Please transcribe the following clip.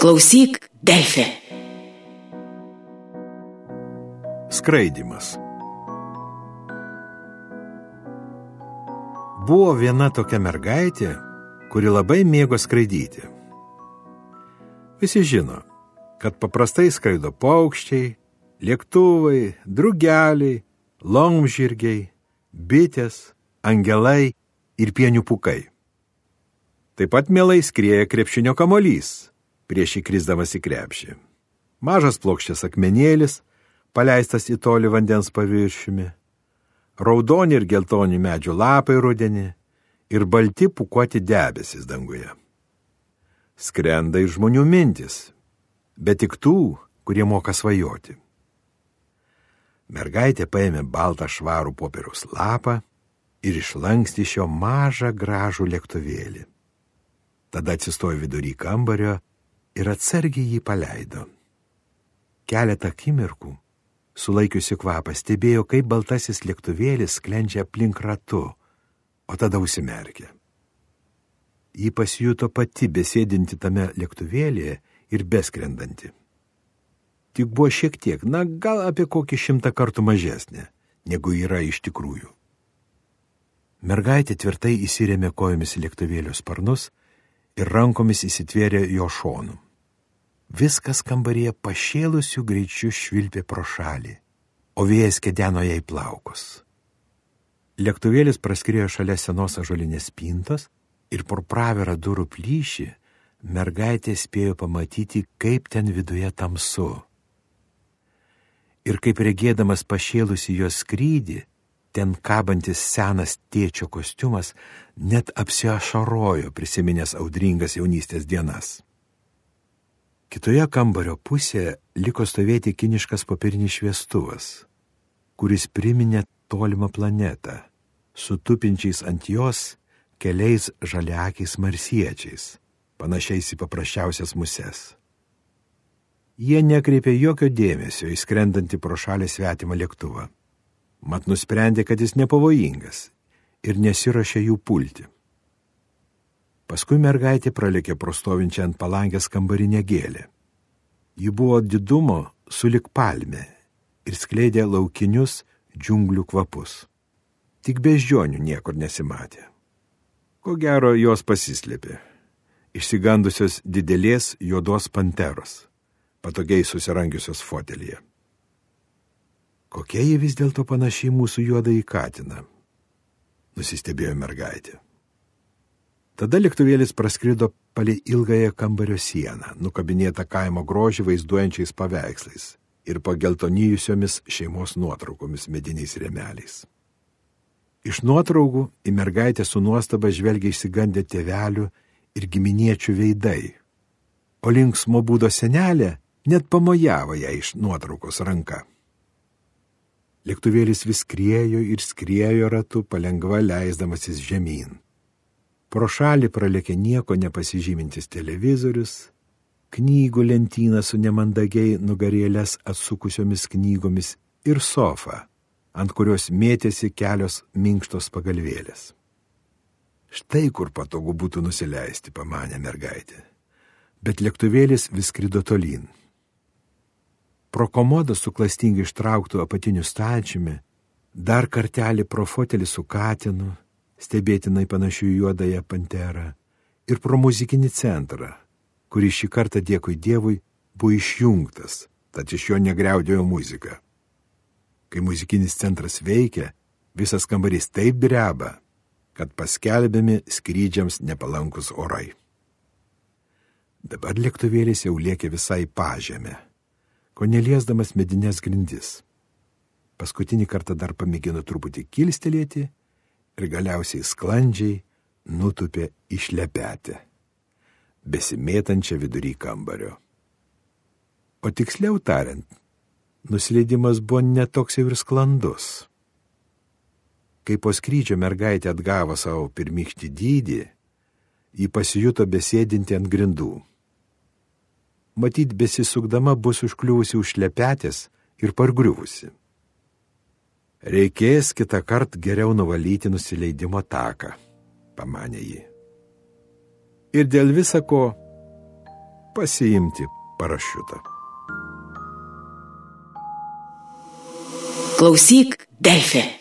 Klausyk, Delfi. Skraidimas. Buvo viena tokia mergaitė, kuri labai mėgo skraidyti. Visi žino, kad paprastai skraido paukščiai, lėktuvai, drugeliai, longžirgiai, bitės, angelai ir pienių pukai. Taip pat mielai skrieja krepšinio kamolys, prieš įkrisdamas į krepšį. Mažas plokščias akmenėlis, paleistas į tolį vandens paviršiumi, raudoni ir geltoni medžių lapai rudenį ir balti pukuoti debesis danguje. Skrenda ir žmonių mintis, bet tik tų, kurie moka svajoti. Mergaitė paėmė baltą švarų popieriaus lapą ir išlanksti šio mažą gražų lėktuvėlį. Tada atsistojo vidury kambario ir atsargiai jį paleido. Keletą akimirkų, sulaikiusi kvapą, stebėjo, kaip baltasis lėktuvėlis sklendžia aplink ratu, o tada užsimerkė. Ji pasijuto pati besėdinti tame lėktuvėlėje ir beskrendanti. Tik buvo šiek tiek, na gal apie kokį šimtą kartų mažesnė, negu yra iš tikrųjų. Mergaitė tvirtai įsirėmė kojomis lėktuvėlio sparnus ir rankomis įsitvėrė jo šonų. Viskas kambaryje pašėlusių greičių švilpė pro šalį, o vėjas kedeno jai plaukus. Lėktuvėlis praskrėjo šalia senos ažolinės spintos ir pro pravirą durų plyšį mergaitė spėjo pamatyti, kaip ten viduje tamsu. Ir kaip regėdamas pašėlusi jos skrydį, ten kabantis senas tėčio kostiumas net apsiašarojo prisiminęs audringas jaunystės dienas. Kitoje kambario pusėje liko stovėti kiniškas popierinis šviestuvas, kuris priminė tolimą planetą, sutupinčiais ant jos keliais žaliakiais marsiečiais, panašiais į paprasčiausias muses. Jie nekreipė jokio dėmesio į skrendantį pro šalį svetimą lėktuvą. Mat nusprendė, kad jis nepavojingas ir nesiuošė jų pulti. Paskui mergaitė pralėkė prostovinčią ant palangės kambarinę gėlę. Ji buvo didumo sulik palmė ir skleidė laukinius džiunglių kvapus. Tik beždžionių niekur nesimatė. Ko gero jos pasislėpė, išsigandusios didelės juodos panteros, patogiai susirangiusios fotelyje. Kokia ji vis dėlto panašiai mūsų juodą į katiną? Nusistebėjo mergaitė. Tada lėktuvėlis praskrido palei ilgąją kambario sieną, nukabinėtą kaimo grožį vaizduojančiais paveikslais ir pageltonyjusiomis šeimos nuotraukomis mediniais remeliais. Iš nuotraukų į mergaitę su nuostaba žvelgia išsigandę tėvelių ir giminiečių veidai, o linksmo būdo senelė net pamojavo ją iš nuotraukos ranka. Lėktuvėlis vis skriejo ir skriejo ratu, palengva leisdamasis žemyn. Pro šalį pralėkė nieko nepasižymintis televizorius, knygų lentyna su nemandagiai nugarėlės atsukusiomis knygomis ir sofa, ant kurios mėtėsi kelios minkštos pagalvėlės. Štai kur patogu būtų nusileisti, pamanė mergaitė. Bet lėktuvėlis vis skrido tolyn. Pro komodą su klastingai ištrauktų apatiniu stačiumi, dar kartelį pro fotelį su katinu, stebėtinai panašių į juodąją panterą, ir pro muzikinį centrą, kuris šį kartą dėkui Dievui buvo išjungtas, tad iš jo negriaudėjo muzika. Kai muzikinis centras veikia, visas kambarys taip dreba, kad paskelbiami skrydžiams nepalankus orai. Dabar lėktuvėlis jau lėkė visai pažemę, ko neliesdamas medinės grindis. Paskutinį kartą dar pamėgino truputį kilstelėti ir galiausiai sklandžiai nutupė išlepetę, besimėtančią vidury kambario. O tiksliau tariant, nusileidimas buvo netoks jau ir sklandus. Kai po skrydžio mergaitė atgavo savo pirmykštį dydį, ji pasijuto besėdinti ant grindų. Matyt, besisukdama bus užkliuvusi už lepetės ir pargriuvusi. Reikės kitą kartą geriau nuvalyti nusileidimo taką, pamanė ji. Ir dėl visako pasiimti parašiutą. Klausyk, Delfė.